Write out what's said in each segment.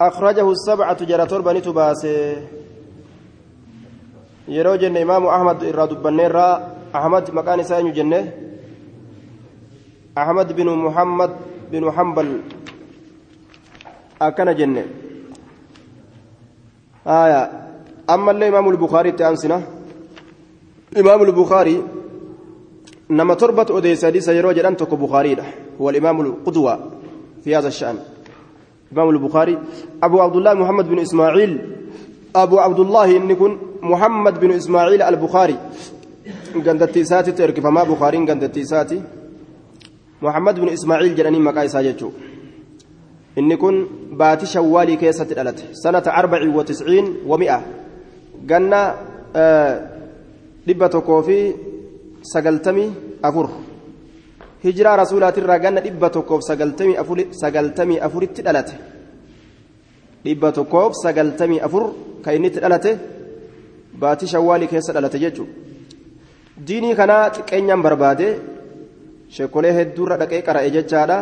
أخرجه السبعة جرى تربة تباس yeroo jenne imaamu ahmad irraa dubbanneerraa ahmad maqaan isaa eenyu jenne ahmad binu muhammad binu hambal akkana jenne aya ammallee imaamu lbukaariitti aansina imaamu lbukaarii nama torbatu odeessa hadiisa yeroo jedhan tokko bukaariidha huwa alimaamu lqudwa fi hada shan imaamu lbukaari abu abdullah muhammad binu ismaaciil abu abdullahi inni kun محمد بن إسماعيل البخاري. قندتي ساتي تركي فما بخاري قندتي ساتي. محمد بن إسماعيل جراني مكاي ساجتشو إني كن باتي شوالي كيسة الألت سنة أربع وتسعين ومئة. قلنا dhibba tokkoo fi sagaltamii afur hijiraa rasuulaatirraa ganna dhibba tokkoof sagaltamii afuritti dhalate. Dhibba tokkoof sagaltamii afur kan inni itti dhalate baatii shawwaalii keessa dhalate jechuudha. Diinii kanaa xiqqeenyaan barbaade sheekolee hedduurra dhaqee qara'e jechaadha.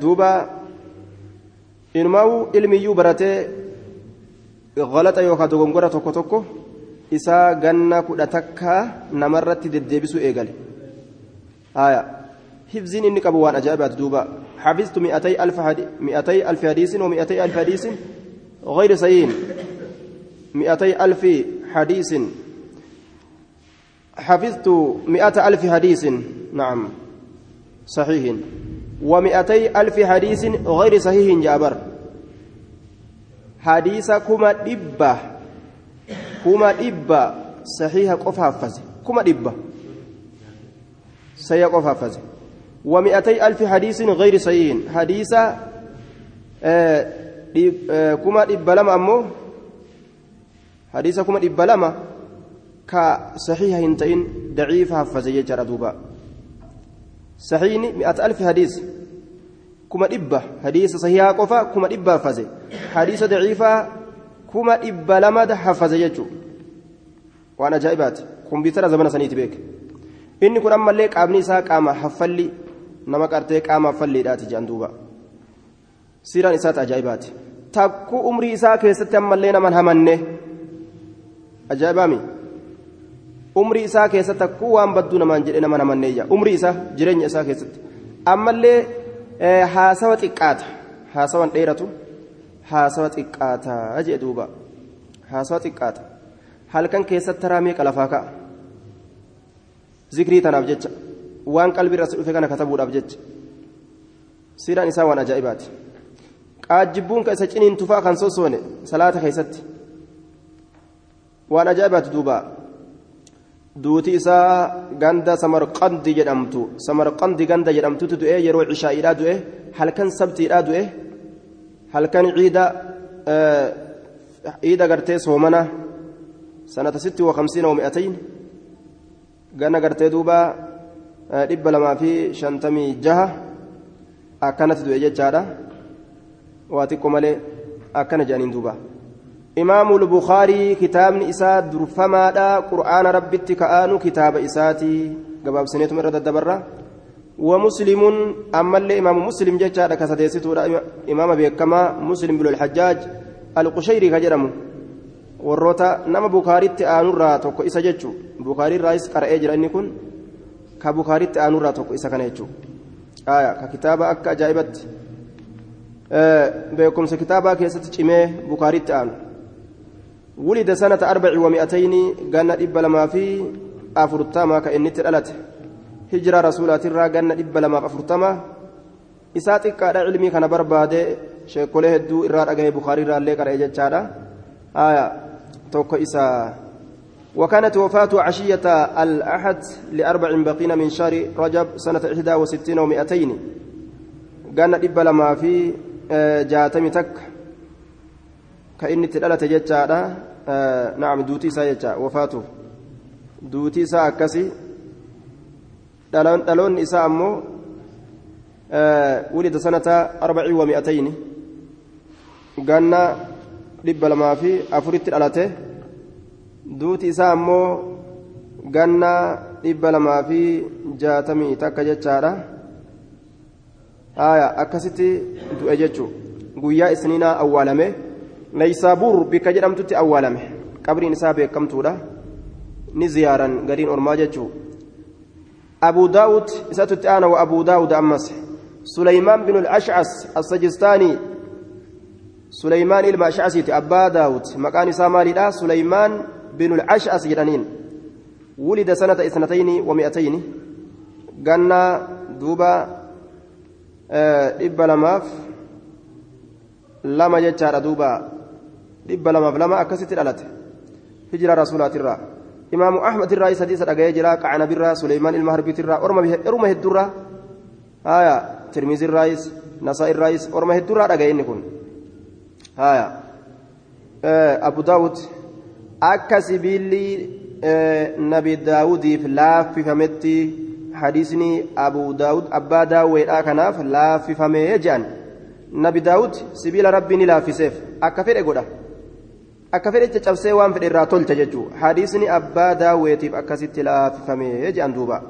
Duuba inumaa'uu ilmiyyuu baratee galaxa yookaan dogongora tokko tokko isaa ganna kudha takkaa namarratti deddeebisuu eegale hifziin inni qabu waan ajaa'ibaati duuba حفظت مئتي ألف حديث مئتي ألف حديث ومئتي ألف حديث غير صحيح. مئتي ألف حديث. حفظت مئة ألف حديث. نعم. صحيح. ومئتي ألف حديث غير صحيح جابر حديث كما دبة. كما دبة. صحيح قف حفظ كما دبة. صحيح قف حفظ ومئتي ألف حديث غير صحيح حديث آه آه كما دبة لما أمه حديث كما دبة لما كصحيح هنتين ضعيف حفظ يجرى دوبا. صحيح مئة ألف حديث. كما دبة حديث صحيح قفا كما دبة حفظ حديث ضعيفة كما دبة لما حفظ يجو. وأنا جايبات كمبيوتر زمان سنيت بيك. Inni kun ammallee qaamni isaa qaama haffalli nama qartee qaama haffalliidhaati jedhan duuba siiraan isaati ajaa'ibaati takkuu umrii isaa keessatti ammallee naman hamanne ajaa'ibaami umrii isaa keessatti takkuu waan badduu namaan jedhe naman hamanneeyya umrii isaa jireenya isaa keessatti ammallee haasawa xiqqaata haasawan dheeratu haasawa xiqqaata jee duuba haasawa xiqqaata halkan keessatti taraa meeqa ka'a zikrii tanaaf jecha waan qalbii irratti dhufe kana katabuudhaaf jecha siiraan isaa waan ajaa'ibaati qaajjibbuun ka isa ciniin tufaa kan sosoone salaata keessatti waan ajaa'ibaati duuba duuti isaa ganda samarqandi jedhamtu samarqandi ganda jedhamtutu du'e yeroo cishaa'iidhaa du'e halkan sabtiidhaa du'e halkan ciida ciida gartee soomana sanata sitti wa kamsiina wa mi'atayn ganna gartee duuba dhibba lamaa fi shantamii jaha akkanatti du'e jechaadha waa xiqqoo malee akkana jedhaniin duuba imaamu lbukaarii kitaabni isaa durfamaadha qur'aana rabbitti ka'aanu kitaaba isaatii gabaabsineetuma irra daddabarra ومسلم أما اللي إمام مسلم جاء كسديستو إمام بيكما مسلم بن الحجاج القشيري كجرمه warroota nama bukaaritti aanurraa tokko isa jechuun bukaariirraas qara'ee jira inni kun ka bukaaritti aanurraa tokko isa kana jechuun ka kitaaba akka ajaa'ibatti beekumsa kitaabaa keessatti cimee bukaaritti aanu wulida sanata arbaci wa mi'atayni ganna dhibba lamaa fi afurtama ka inni itti dhalate hijiraa rasuulaatirraa ganna dhibba lamaaf afurtama isaa xiqqaadha cilmii kana barbaade sheekolee hedduu irraa dhagahe bukaariirraallee qara'ee jechaadha توكو وكانت وفاته عشية الأحد لأربع بقين من شهر رجب سنة إحدى وستين ومئتين. قالنا إبا لما في جاتمي تك. كإني تلالة جتشا نعم دوتي سا جتشا وفاته. دوتي سا أكسي. دلون إسا أمو. ولد سنة أربع ومئتين. قالنا dhibba lamaa fi afuritti dhalate duuti isaa ammoo ganna dhibba lamaa fi jaatamii takka jechaadha haya akkasitti du'e jechuu guyyaa isniinaa awwaalame naysaabuur bikka jedhamtutti awwaalame qabriin isaa beekamtuudha ni ziyaaran gariin ormaa jechuu أبو داود إساتت أنا وأبو داود أمس سليمان بن الأشعث السجستاني سليمان المأشعثي أبا داود مكان سامالي سليمان بن الأشعث جرانين ولد سنة اثنتين ومئتين قلنا دوبا dhibba lamaaf lama jechaadha duuba dhibba lamaaf lama akkasitti dhalate hijira rasuulaatirraa imaamu ahmad irraa isa hadiisa dhaga'ee jira qacanabirraa suleymaan ilma harbiitirraa orma hedduurraa haya tirmizirraayis nasaa'irraayis orma hedduurraa dhaga'e inni kun haya abu daawud akka sibiilli nabi daawudiif laaffifametti hadiisni abu daawud abbaa daawweedhaa kanaaf laaffifamee jedhan nabi daawud sibiila rabbii ni laaffiseef akka fedhe godha akka fedhe caccabsee waan fedhe irraa tolcha jechuu hadiisni abbaa daawweetiif akkasitti laaffifamee jedhan duuba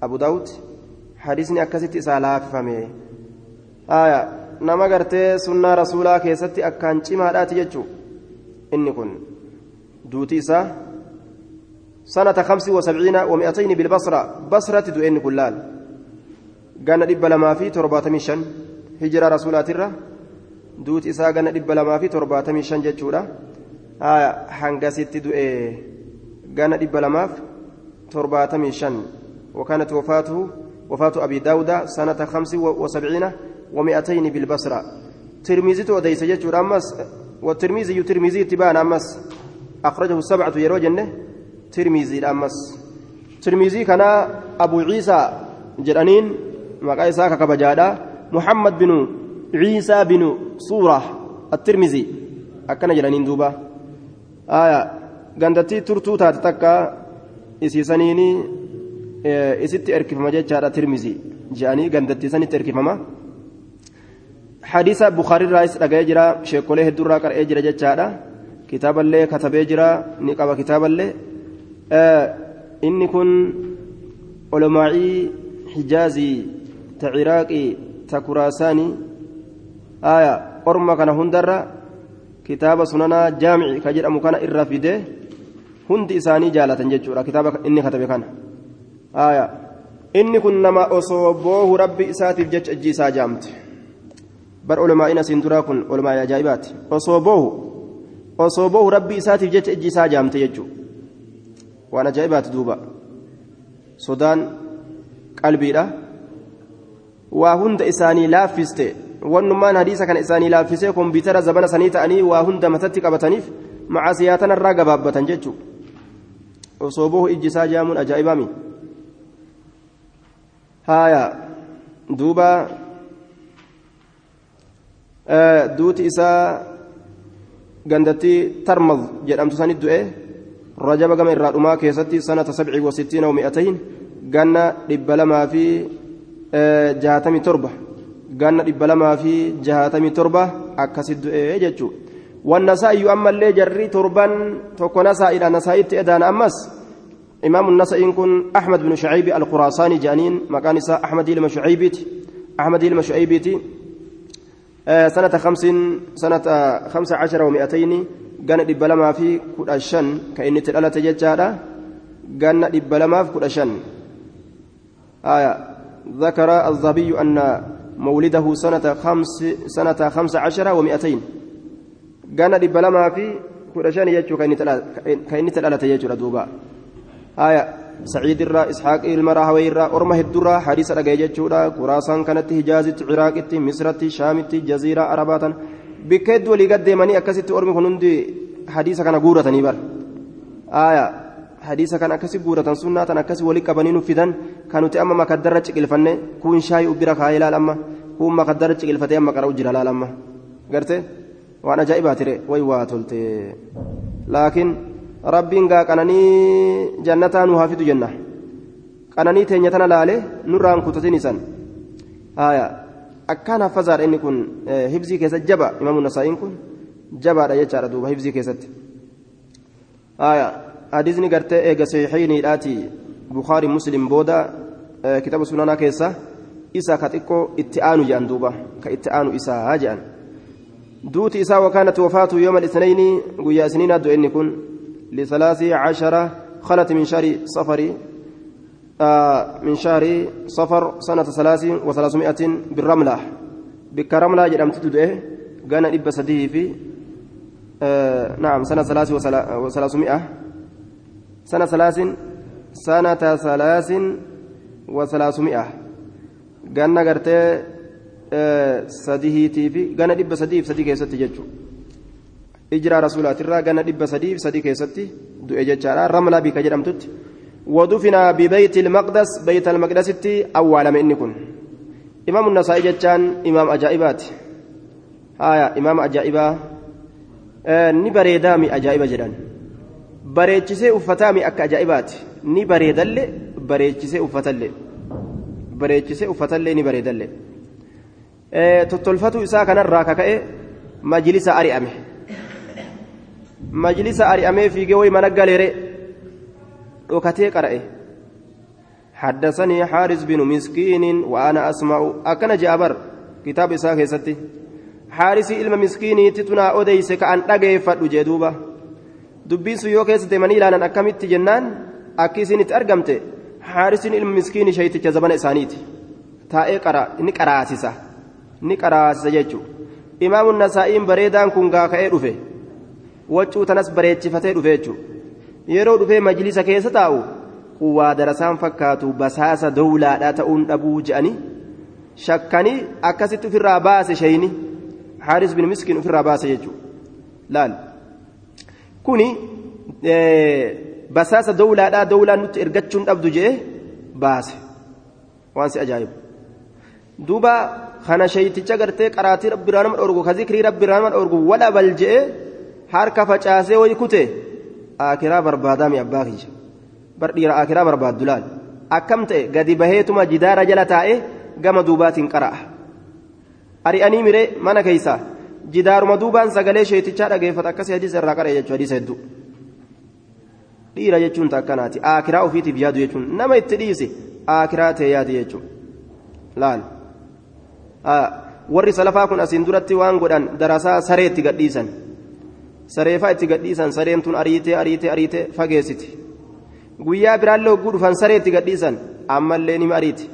abu daawud hadiisni akkasitti isaa laaffifamee nama gartee sunnaa rasuulaa keessatti akkaan cimaadhaati jechuu. Inni kun duuti isaa وسبعين ومئتين بالبصرة بصرة دوئن كلال قال دب لما في ترباتمي شن هجرة رسولات الرّ دوت إساء قال دب لما في ترباتمي شن جتشورا آية حنقا ست دوئي قال دب لما في ترباتمي شن وكانت وفاته وفاة أبي داود سنة خمس ومئتين بالبصرة. ترميزي وديس جتشورا أمس والترميزي ترميزي تبان أمس. أخرجه السبعة يرو جنة ترميزي أمس ترميزي كان أبو عيسى جرانين مقا إساك كبجادا محمد بن عيسى بن صورة الترمذي أكن جرانين دوبا. آية غندتي ترتو تاتكا إسيسانيني إسيت إركفما جاء ترمذي جاني غندتي سنت إركفما حديث بخاري الرئيس رجع جرا شيخوله الدرا كر أجرا جاء كتاب الله كتب جرا نقابة كتاب الله inni kun olomaacii hijaazii ta ciraaqii ta kuraasaanii aya orma kana hundarra kitaaba sunanaa jaamici ka jedhamu kana irra fide hundi isaanii jaalatan jechuudha kitaaba inni katabe kana aya inni kun nama osoo boohu rabbi isaatiif jecha ijji isaa jaamte bar olomaa'iin asiin duraa kun olomaa'ii ajaa'ibaati osoo boohu osoo boohu rabbi isaatiif jecha ijji isaa jaamte jechuudha waan ajaa'ibaati duuba sodaan qalbiidha waa hunda isaanii laaffiste wannummaan hadiisa kana isaanii laaffisee kompiitara zabana sanii ta'anii waa hunda matatti qabataniif macaasiyaatan irraa gabaabbatan jechuu osoo bohu ijji isaa jaamuun ajaa'ibaami haaya duuba duuti isaa gandattii tarmaz jedhamtu sanit du'e. رجب كما الرادوما كيستي سنة سبع وستين ومئتين قلنا دبلما في جهاتمي تربة قلنا دبلما في جهاتمي تربة أكسد إيجتشو والنسائي أما اللي جري تربان توكو نسائي إلى نسائي تأدان أمس إمام النسائي كن أحمد بن شعيب الخراساني جانين مكان أحمد إلما شعيبيت أحمد إلما شعيبيتي سنة خمس سنة خمس عشر ومئتين fi kudha shan kan inni itti dhalate jechaadha. Ganna dhibba lamaaf kudha shan آية ذكر الذهبي أن مولده سنة خمس سنة خمس عشر ومئتين قال لبلما في كل شان يجو كاين تلالة يجو دوبا آية سعيد الرا إسحاق المرا هويرا أرمه الدرا حديث رجع يجو كراسان كانت هجازة عراق مصر شام جزيرة عربات بكد ولي قد ماني أكست أرمي هنندي حديث كان غورة نيبر آية حديث كان أكسي غورة سنة أكسي ولي كبنين فدان كانوا تأمم مكدرة شكل كون شاي أبرا خايلا لما كون مكدرة شكل فتي أما كراو جلالا لما قرتي وأنا جايبات ري وي واتلتي لكن ربين قا كانني جنة نهافد جنة كانني تنيتنا لالي نران كتتين سن آية akkaan haffazaadha inni kun hibzii keessatti jaba imaamu nasaa'iin kun jabaadha jechaadha duuba hibzii keessatti hadiisni gartee eega sahihiiniidhaati bukaarii muslim booda kitaaba sunanaa keessa isa ka xiqqoo itti aanu jedhan duuba ka itti aanu isaa jedhan duuti isaa wakaanat wafaatu yooma الاثنين guyyaa isniin addu inni kun لثلاث عشر خلت من شهر صفر آه من شهر صفر سنة ثلاث وثلاثمائة بالرملة. بك رملة جرمت تدعي قانا إبا سديه في آه نعم سنة ثلاث وثلاثمائة. سنة ثلاث سنة ثلاث وثلاثمائة. ganna gartee sadihiitii fi ganna dhibba sadiif sadii keessatti jechuudha ijraa rasuulaatirraa ganna dhibba sadiif sadii keessatti du'e jechaadha ramlaa bika jedhamtutti ودفن ببيت المقدس بيت المقدس أول من إنكن إمام النسائي جتان إمام أجائبات آية إمام أجائبا آه نبريدامي أجائب جدان بريتشسي أفتامي أك أجائبات نبريدل بريتشسي أفتلي bareechisee uffatallee ni bareedalle tottolfatu isaa kanarraa kaka'e majlisa ari'ame majlisa ari'amee fiigee way mana galeere dhokatee qara'e حدثني حارس بن مسكين وأنا أسمع أكن جابر كتاب إساء ستي حارس إلما مسكيني تتنا أديس كأن أجي فدو جدوبة دبيسو يو كيست مني لانا أكمت جنان أكيسين تأرقمت haarisiin ilmi miskiini shayticha zabana isaaniiti taa'ee qara ni qaraasisa ni qaraasisa jechuudha imaamun nasaa'iin bareedaan kun gaaka'ee dhufe waccuu tanas bareechifatee dhufe jechuudha. Yeroo dhufee majlisa keessa taa'u quwaa darasaan fakkaatu basaasa dowlaadhaa ta'uun dhabuu je'anii shakkanii akkasitti ofirraa baase shayni haaris bin miskiin ofirraa baase jechuudha. Laal. Kuni. basaasa dowlaadhaa dowlaan nutti ergachuun dhabdu jee baase. Waan si ajaa'ibu. Duuba kana shayticha gartee qaraatii rabbiraa nama dhoorgu ka zikrii rabbiraa nama dhoorgu wala bal jee harka facaasee wayi kute akiraa barbaadaami abbaa kiyya bar dhiira akiraa barbaaddu laal akkam ta'e gadi baheetuma jidaara jala taa'e gama duubaatiin qara'a ari'anii miree mana keeysaa jidaaruma duubaan sagalee shaytichaa dhageeffata akkasii hadiisa irraa qara'e jechuu hadiisa hedduu dhiira jechuun takkanaati akiraa ofiitiif yaadu jechuun nama itti dhiise akiraa ta'e yaadu jechuun laal warri salafaa kun asiin duratti waan godhan darasaa saree itti gadhiisan sareefaa itti gadhiisan sareen tun ariitee ariitee ariitee fageessiti guyyaa biraallee hogguu dhufan saree itti gadhiisan ammallee ni ariiti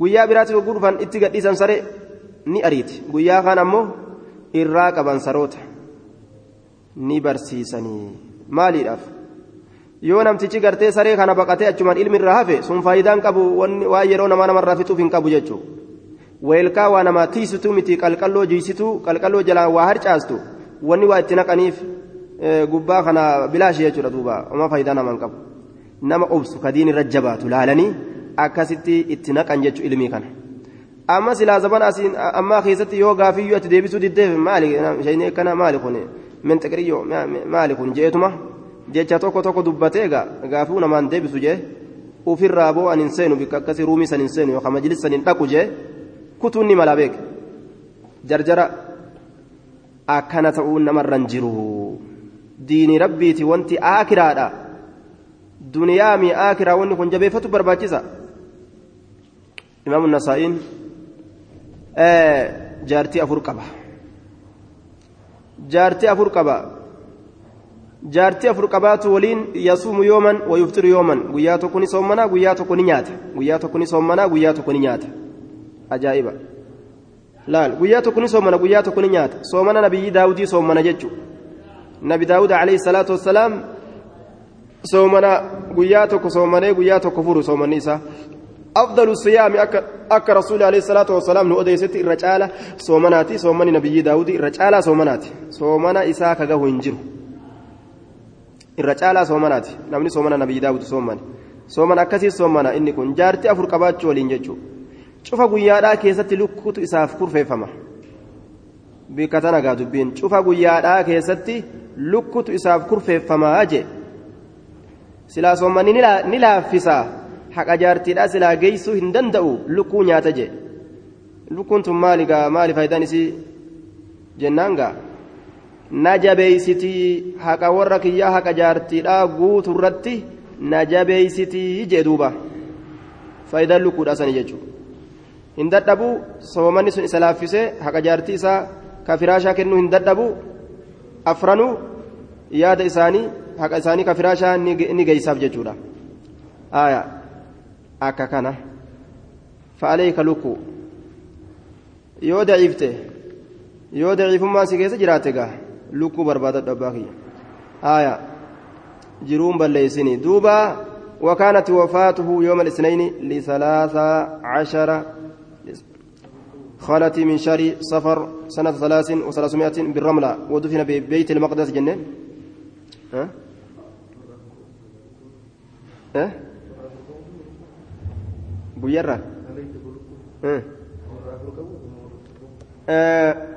guyyaa biraatti hogguu dhufan itti gadhiisan saree ni ariiti guyyaa kaan ammoo irraa qaban saroota ni barsiisanii maaliidhaaf. yoo namtichi gartee saree kana baqatee achumaan ilmi irraa hafe sun faayidaan qabu waan yeroo namaa namarraa fixuuf hin qabu jechuudha weelkaa waa namaa tiisituu miti qalqalloo jiisituu qalqalloo jalaan waa harcaastu wanni waa itti naqaniif gubbaa kana bilaashi jechuudha duuba oma faayidaa nama hin qabu nama obsu kadiin irra jabaatu laalanii akkasitti itti naqan jechuu ilmii kana amma silaa zaban asiin ammaa keessatti yoo gaafiyyuu ati deebisuu diddeef maali shayinii akkana maali kun minxiqiriyyoo maali kun jeetuma. jecha tokko tokko dubbatee gaafuu namaan deebisu jee ufirraa boo an hin seenu bikka akkasii ruumii san hin seenu yookaan majlis san hin dhaqu jee kutuun ni mala beeke jarjara akkana ta'uun namarra hin jiru. Diini rabbiiti wanti aakiraadha. Duniyaa mi aakiraa wanni kun jabeeffatu barbaachisa. Imaamu nasaa'iin jaartii afur qaba. Jaartii afur qaba. Jaartii afur qabaatu waliin yasuumu yooman wayuftiru yooman. Guyyaa tokko ni soommanaa guyyaa tokko ni nyaata. Guyyaa tokko ni soommanaa guyyaa tokko ni nyaata. Ajaa'iba laal guyyaa tokko ni soommana guyyaa tokko ni nyaata soomana nabiyyi daawudii soommana jechu nabi daawud alayhi salaatu wassalaam soomana guyyaa tokko soomanee guyyaa tokko furu soomanni isaa أفضل الصيام أك, أك رسول عليه الصلاة والسلام نؤدي ست الرجالة صومناتي صومني نبي داود الرجالة صومناتي صومنا إساك جهو إنجرو irra caalaa soomanaati namni soomana nabii daawutu soomani sooman akkasii soomana inni kun jaartii afur qabaachuu waliin jechuudha cufa guyyaadhaa keessatti lukkuutu isaaf kurfeeffama. Bikka tana gaa dubbiin cufa guyyaadhaa keessatti lukkuutu isaaf kurfeeffamaa jee. Silaa soommanni ni laaffisa. Haqa jaartiidhaa silaa geessuu hin danda'u lukkuu nyaata jee. Lukkuun tun maali gaa? Maali faayidaan isii jennaan gaa. na jabeeysitii haqa warra kiyyaa haqa jaartiidhaa guutu irratti na jabeeysitii jee duuba. Faayidaan lukkuudha sani jechuudha hin dadhabuu soomanni sun isa laaffisee haqa jaartii isaa ka firaashaa kennuu hin dadhabuu afranuu yaada isaanii haqa isaanii ka firaashaa ni geeysaaf jechuudha aya akka kana fa'aleeyka lukku yoo daciifte yoo daciifummaan si keessa jiraate gaa lukkuu barbaadadhu abbaa kiyya aya jiruun balleeysini duuba وكانت وفاته يوم الاثنين لثلاثة عشر خالتي من شهر صفر سنة ثلاث وثلاثمائة بالرملة ودفن ببيت المقدس جنة ها؟ ها؟ بيرة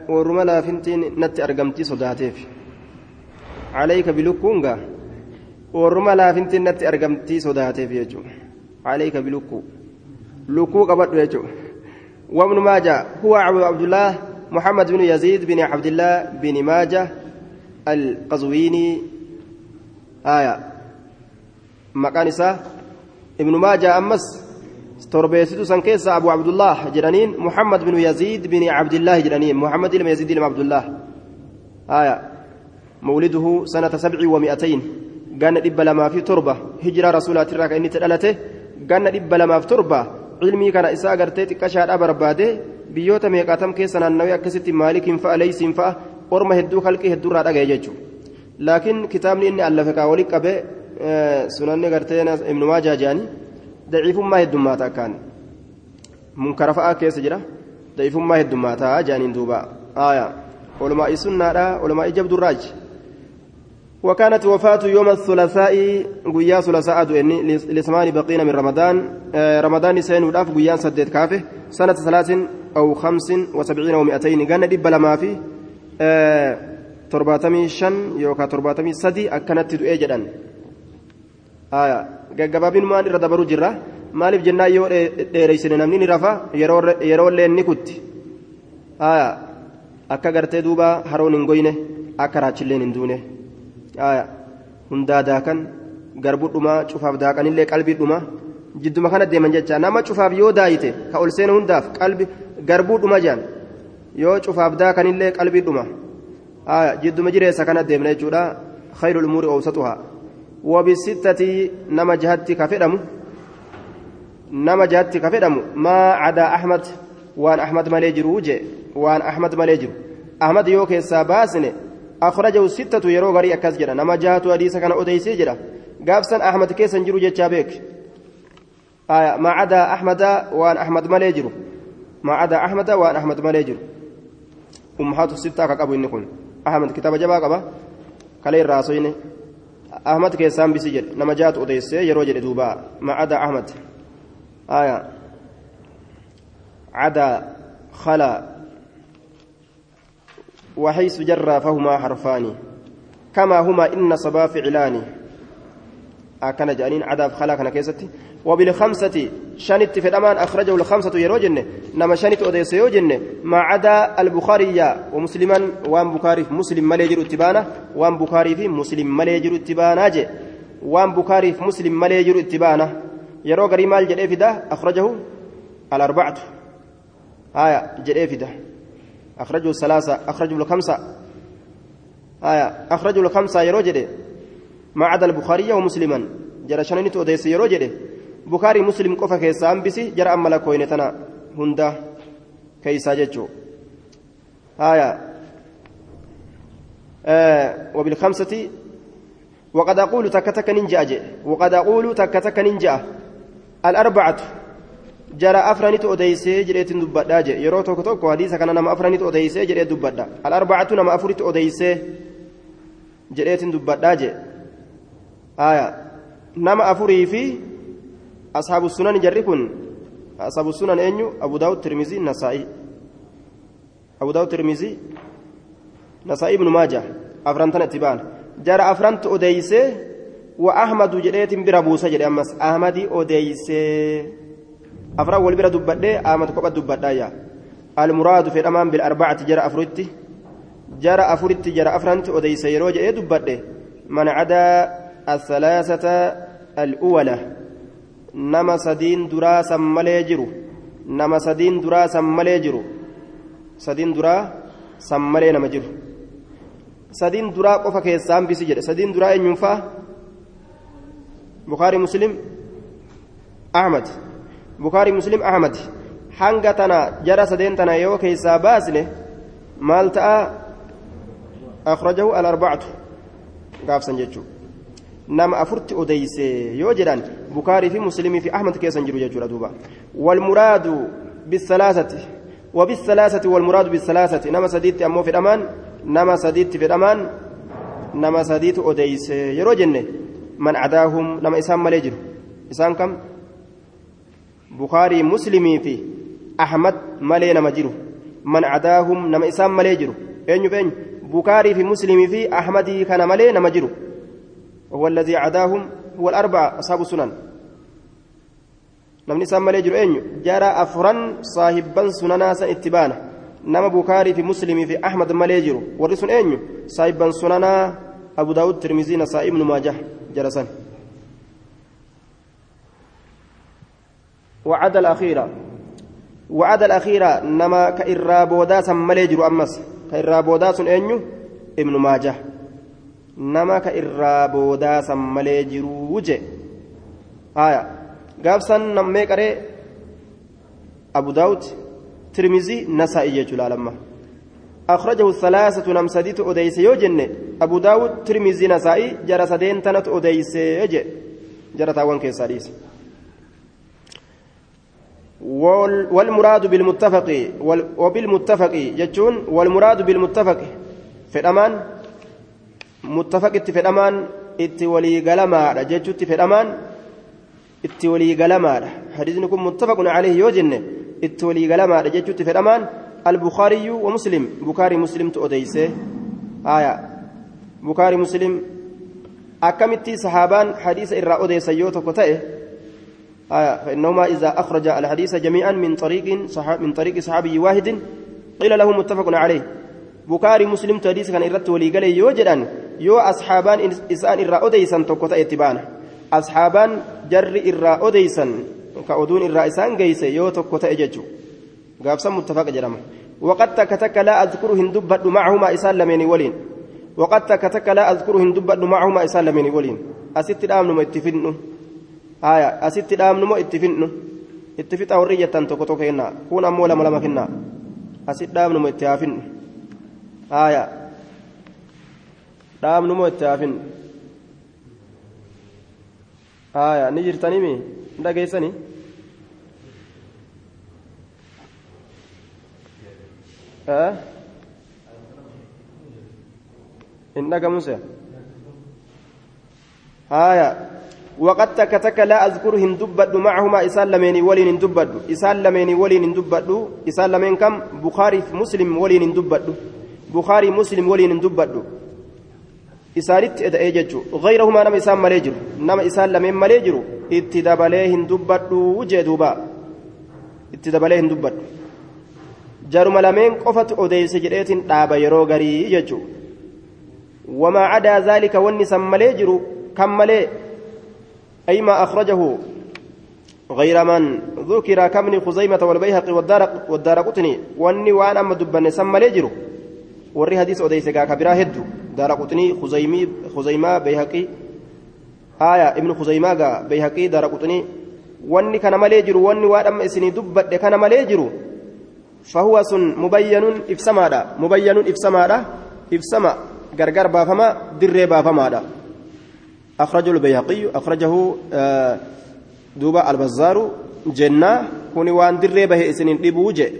warruma laafintiin natti argamtii sodaateef calayka bilukkuunga warruma laafintiin natti argamtii sodaateef jechuudha calayka bilukkuu lukkuu qabadhu jechuudha وابن ماجه هو عبد الله محمد بن يزيد بن عبد الله بن ماجه القزويني. آية. مكان ابن ماجه أمس تربيتو سنكيس أبو عبد الله جرانين محمد بن يزيد بن عبد الله جرانين محمد بن يزيد بن عبد الله آية. مولده سنة سبع ومئتين. قال إب لما في تربة. هجرة رسول الله تراك إني تلالته. قال إب لما في تربة. كان إساء قرتي كشار أبرباده بيوتا ميقاتم كيسا نانوي أكسيتي مالك فأ ليس فأ أرمى هدو خلقي هدو راد أجيجو لكن كتابني إني ألفك ولك أبي سنن قرتي ابن ماجه جاني daciifummaa heddummaata akkaan munkara fa'aa keessa jira daciifummaa heddummaata jaaniin duuba. Aaya ولماء سنة ولماء جبد الراج وكانت وفاة يوم الثلاثاء قيا ثلاثاء دوئني لثمان بقين من رمضان آه رمضان سين وداف قيان سديت كافه سنة ثلاث أو خمس وسبعين ومئتين قال دب لما في آه ترباتمي شن يوكا ترباتمي سدي أكنت تدؤي جدا آية gaggabaabinumaan irra dabaruu jirra maaliif jennaa yoo dheereysine namni ni rafa yeroollee ni kutti akka gartee duuba haroon hin goyne akka raachilleen hin duune hundaa daakan garbudhuma cufaaf daakanillee qalbiidhuma jidduma kana deeman jecha nama cufaaf yoo daayite ka ol seenu hundaaf qalbi garbuudhuma jaan yoo cufaaf daakanillee qalbiidhuma jidduma jireessa kana deemna jechuudha خير الأمور أوسطها وبستة نما جهتي كفدم نما جهتي كفدم ما عدا أحمد وان أحمد مليجر وجه وان أحمد مليجر أحمد يوكي الساباسن أخرجه ستة يرو غري أكاس جرا نما جهتو أديس كان أديسي جرا قابسن أحمد كيسا جرو جتشابيك آية ما عدا أحمد وان أحمد مليجر ما عدا أحمد وان أحمد مليجر أمهات الستة كأبو إنكم أحمد كتاب جبا قبا كلي الراسوين أحمد كيسان بسجد نما جات أديسي يرو جد دوبا ما عدا أحمد آية عدا خلا وحيث جرى فهما حرفان. كما هما إن صبا فعلان. أكن جانين عذاب خلا كان كيستي. وبالخمسة شنت في الأمان أخرجه الخمسة يروجن. نما شنت أديس يوجن. ما عدا البخاري ومسلما وان بخاري مسلم مليجر اتبانا. وان بخاري في مسلم مليجر اتبانا جي. وان بخاري في مسلم مليجر اتبانا. يرو غري مال جدي فدا أخرجه الأربعة. آية جدي فدا أخرجه الثلاثة أخرجه الخمسة آية أخرجه الخمسة يرو جدي. ما عدا البخاري ومسلما. جرى شننت أديس يرو جدي. بخاري مسلم قفا كيسا أنبسي جرى أملا كوين تنا. هندا كيسا ججو آية. آه وبالخمسة وقد أقول تكتك نينجا وقد أقول تكتك نينجا الأربعة. جرى أفرانيت أديسي جريت دبدا جي يرو توكو توكو حديث كان نما أفرانيت أديسي جريت دبدا الأربعة نما أفريت أديسي جريت دبدا جي آية نما أفري في أصحاب السنن جركن أصحاب السنن أنيو أبو داود الترمذي النسائي أبو داود الترمذي نسائي بن ماجه أفرانتنا اتبان جرى أفرانت أديسي وأحمد جريت بربوسة جري أمس أحمد أديسي أفران والبرا دبدة أحمد كوبا دبدة يا المراد في الأمام بالأربعة جرى أفرتي جرى أفرتي جرى أفرانت أديسي يروج إيه دبدة من عدا الثلاثة الأولى نما سدين دراسا مليجرو nama sadiin duraa san malee jiru sadiin duraa san malee nama jiru. Sadiin duraa qofa keessaa hambisi jedhe sadiin duraa eenyuun fa'a? Bukaarii muslim ahmad. Bukaarii muslim ahmad hanga tana jara sadeen tana yoo keessaa baasne maal ta'a akhrajahu al-arba'atu gaafsan jechuudha nama afurti odeyse yoo jedhan bukaarii fi muslimii fi ahmad keessan jiru jechuudha duuba walmuraadu bisalaasati وبالثلاثة والمراد بالثلاثة نما سديت أمو في الأمان نما سديت في الأمان نما سديت أديس يرو جنة من عداهم نما إسام مليجر إسام كم بخاري مسلمي في أحمد ملي نما جرو من عداهم نما إسام مليجر أين بين بخاري في مسلمي في أحمد كان ملي نما جرو الذي عداهم هو الأربعة أصحاب السنن isaan malee jiru eenyu jara afran saahibban sunanaa san itti baana nama bukaarii fi muslimii fi ahmad malee jiru warri sun eenyu saahibban sunanaa abu daawud tirmizii nasaa وعد الأخيرة وعد الأخيرة نما كإرابودا سمالي جرو أمس كإرابودا سن أنيو ابن ماجه نما كإرابودا سمالي جرو وجه آية gaafsan nammee qaree abu daawud tirmizii nasaa'i jechuudha lamma akhrajahu thalaasatu nam sadiitu odeyse yoo jenne abu daawud tirmizii nasaa'i jara sadeen tanatu odeyse je jara taawwan keessaa dhiise والمراد بالمتفق وبالمتفق يجون والمراد بالمتفق متفق فدمان اتي ولي قلما جتشت فدمان itti walii galamaadha hadiisni kun muttafaqun alayhi yoo jenne itti walii galamaadha jechuutti fedhamaan albukaariyyu wa muslim bukaarii muslimtu odeyse aya bukaarii muslim akkamitti aya فإنهما إذا أخرج الحديث جميعا من طريق صحاب من طريق صحابي واحد قيل له متفق عليه بكاري مسلم تحديث كان إرت ولي قال يوجدا يو أصحابان إسان إرى أديسا تقوت إتبانا asxaabaan jarri irraa odeysan ka oduun irraa isaan geeyse yoo tokko ta'e jechu gaafsan muttafaqa jedhama waqad takka takka laa adkuru hin dubbadhu macahumaa isaan lameeni waliin waqad takka takka laa adkuru hin dubbadhu macahumaa isaan haya asitti dhaamnumo itti fidnu itti fixa warri jettan tokko tokko kennaa kun ammoo lama lama kennaa asitti dhaamnumo itti haa fidnu haya dhaamnumo itti haa fidnu aya ni jirtanimi hin dhageeysani hin dhagamuse aya وقد تك تك لا أذكر هندبد معهما إسال لميني ولين هندبد إسال لميني ولين هندبد إسال لمين كم بخاري مسلم ولين هندبد بخاري مسلم ولين هندبد nama isaan malee jiru nama isaan lameen malee jiru itti dabalee hin dubbadhu jee duuba itti dabalee hin dubbadhu jaruma lameen qofatu odeeyse jedheetiin dhaaba yeroo garii jechuun wamaa cadaa zaalika wanni san malee aymaa akhrajahu غير من ذكر كمن خزيمة والبيهقي والدار قطني واني وأنا أما دبن سم ليجرو. وري حديث اوديس كبيرا هدو. دار قطني خزيمي خزيمة بيهقي. آية ابن خزيمة بيهقي دار قطني واني كان مليجرو واني وأنا أما إسني دبت كان مليجرو فهو سن مبين إفسمادا. مبين إفسمادا. إفسما. غرغر بافما در بافما أخرجه البيهقي أخرجه آه دوبا البزار جنة كوني وان دري به إسنين ديبوجه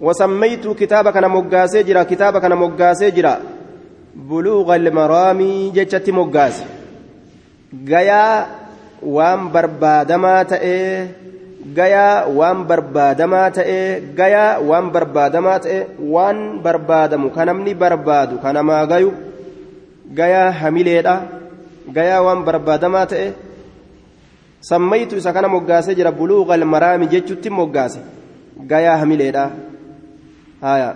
وسميت كتابك أنا مغاسي جرا كتابك أنا مغاسي جرا. بلوغ المرام جچتي مغاس غيا وان بربادما تئ غيا وان بربادما تئ غيا وان بربادما تئ وان بربادم كنمني بربادو كنما غيو غيا حميليدا. غيا وان بربادما تئ sammaytu isa kana moggaasee jira buluuqa almaraami jechutti moggaase gayaa hamileedha haya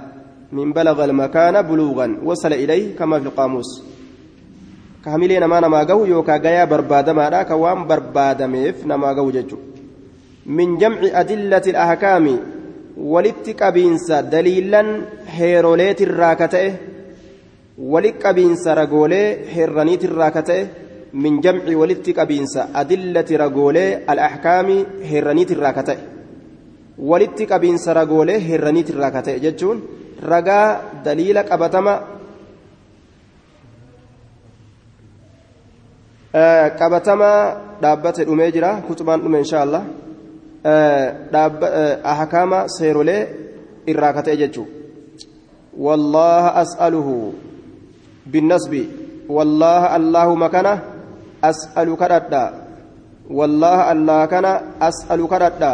min balaga almakaana buluuqan wasala ilayhi kama fi qaamuus ka hamilee namaa namaa gahu yookaa gayaa barbaadamaadha ka waan barbaadameef namaa gahu jechu من جمع أدلة الأحكام walitti qabiinsa daliilan heeroleet irraa ka ta'e walitti qabiinsa ragoolee heerraniit irraa ka ta'e min jamci walitti qabiinsa adillati ragoolee al-ahkaamii heerraniit irraa ka ta'e walitti qabiinsa ragoolee heerraniit irraa ka ta'e jechuun ragaa daliila qabatama qabatama dhaabbate dhumee jira kutubaan dhume insha allah ahkaama seerolee irraa ka ta'e jechuudha wallaha as'aluhu kana as'alu kadhadha wallaha allah kana as'alu kadhadha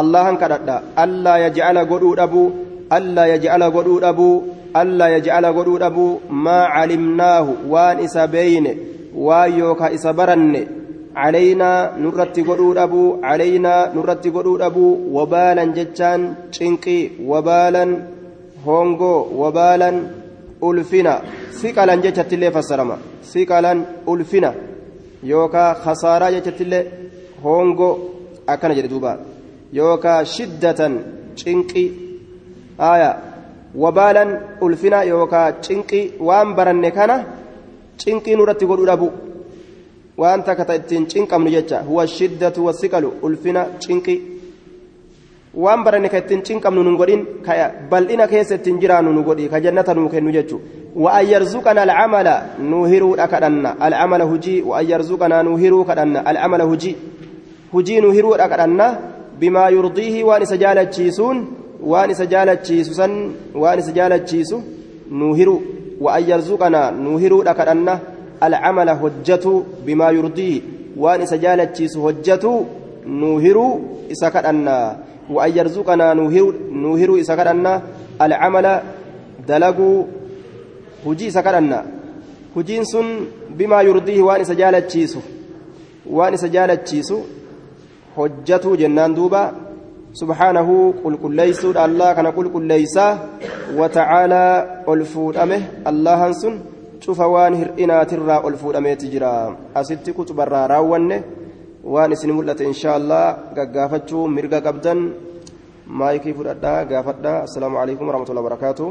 allahan kadhadha allaa yaj'ala godhuu dhabuu allaa yaj'ala godhuu dhabuu allaa yaj'ala godhuu dhabuu maa calimnaahu waan isa beeyne waan yookaa isa baranne علينا نرتي قدود أبو علينا نرتي قدود أبو وبالا جتان شنقي وبالا هونغو وبالا ثقلا جتت اللي فسرما ثقلا ألفنا يوكا خسارة جتت اللي هونغو أكن جدوبا يوكا شدة شنقي آية وبالا ألفنا يوكا شنقي وان برن كان شنقي نرتي قدود أبو waan takka ta ittiin cinqamnu jecha. Huwa shiddatu wasiqalu ulfina cinqi. Waan baranne ka ittiin cinqamnu nun godhin ka bal'ina keessa ittiin jiraannu nu godhi ka jannata nuu kennu jechu وأن يرزقنا العمل نوهرو أكدنا العمل هجي وأن يرزقنا نوهرو كدنا العمل هجي هجي نوهرو أكدنا بما يرضيه وأن سجالة تشيسون وأن سجالة تشيسون وأن سجالة تشيسو نوهرو وأن يرزقنا نوهرو أكدنا العمل هجته بما يرضيه وان سجالتشيس هجته نوهر إسكرنا وأن يرزقنا نوهر إسكرنا العمل دلقوا هجي سكرنا هجين سن بما يرضيه وان سجالتشيس وان سجالتشيس هجته جنان دوبا. سبحانه قل قل ليس الله كان قل قل ليس وتعالى ألفود أمه الله سن cufa waan hir'inaatirraa ol fuudhameeti jira asitti kutubarraa raawwanne waan isin mul'ate inshaa allah gaggaafachuu mirga qabdan maayikii fudhadhaa gaafadhaa assalaamu alaikum warahmatullahi wabarakaatuh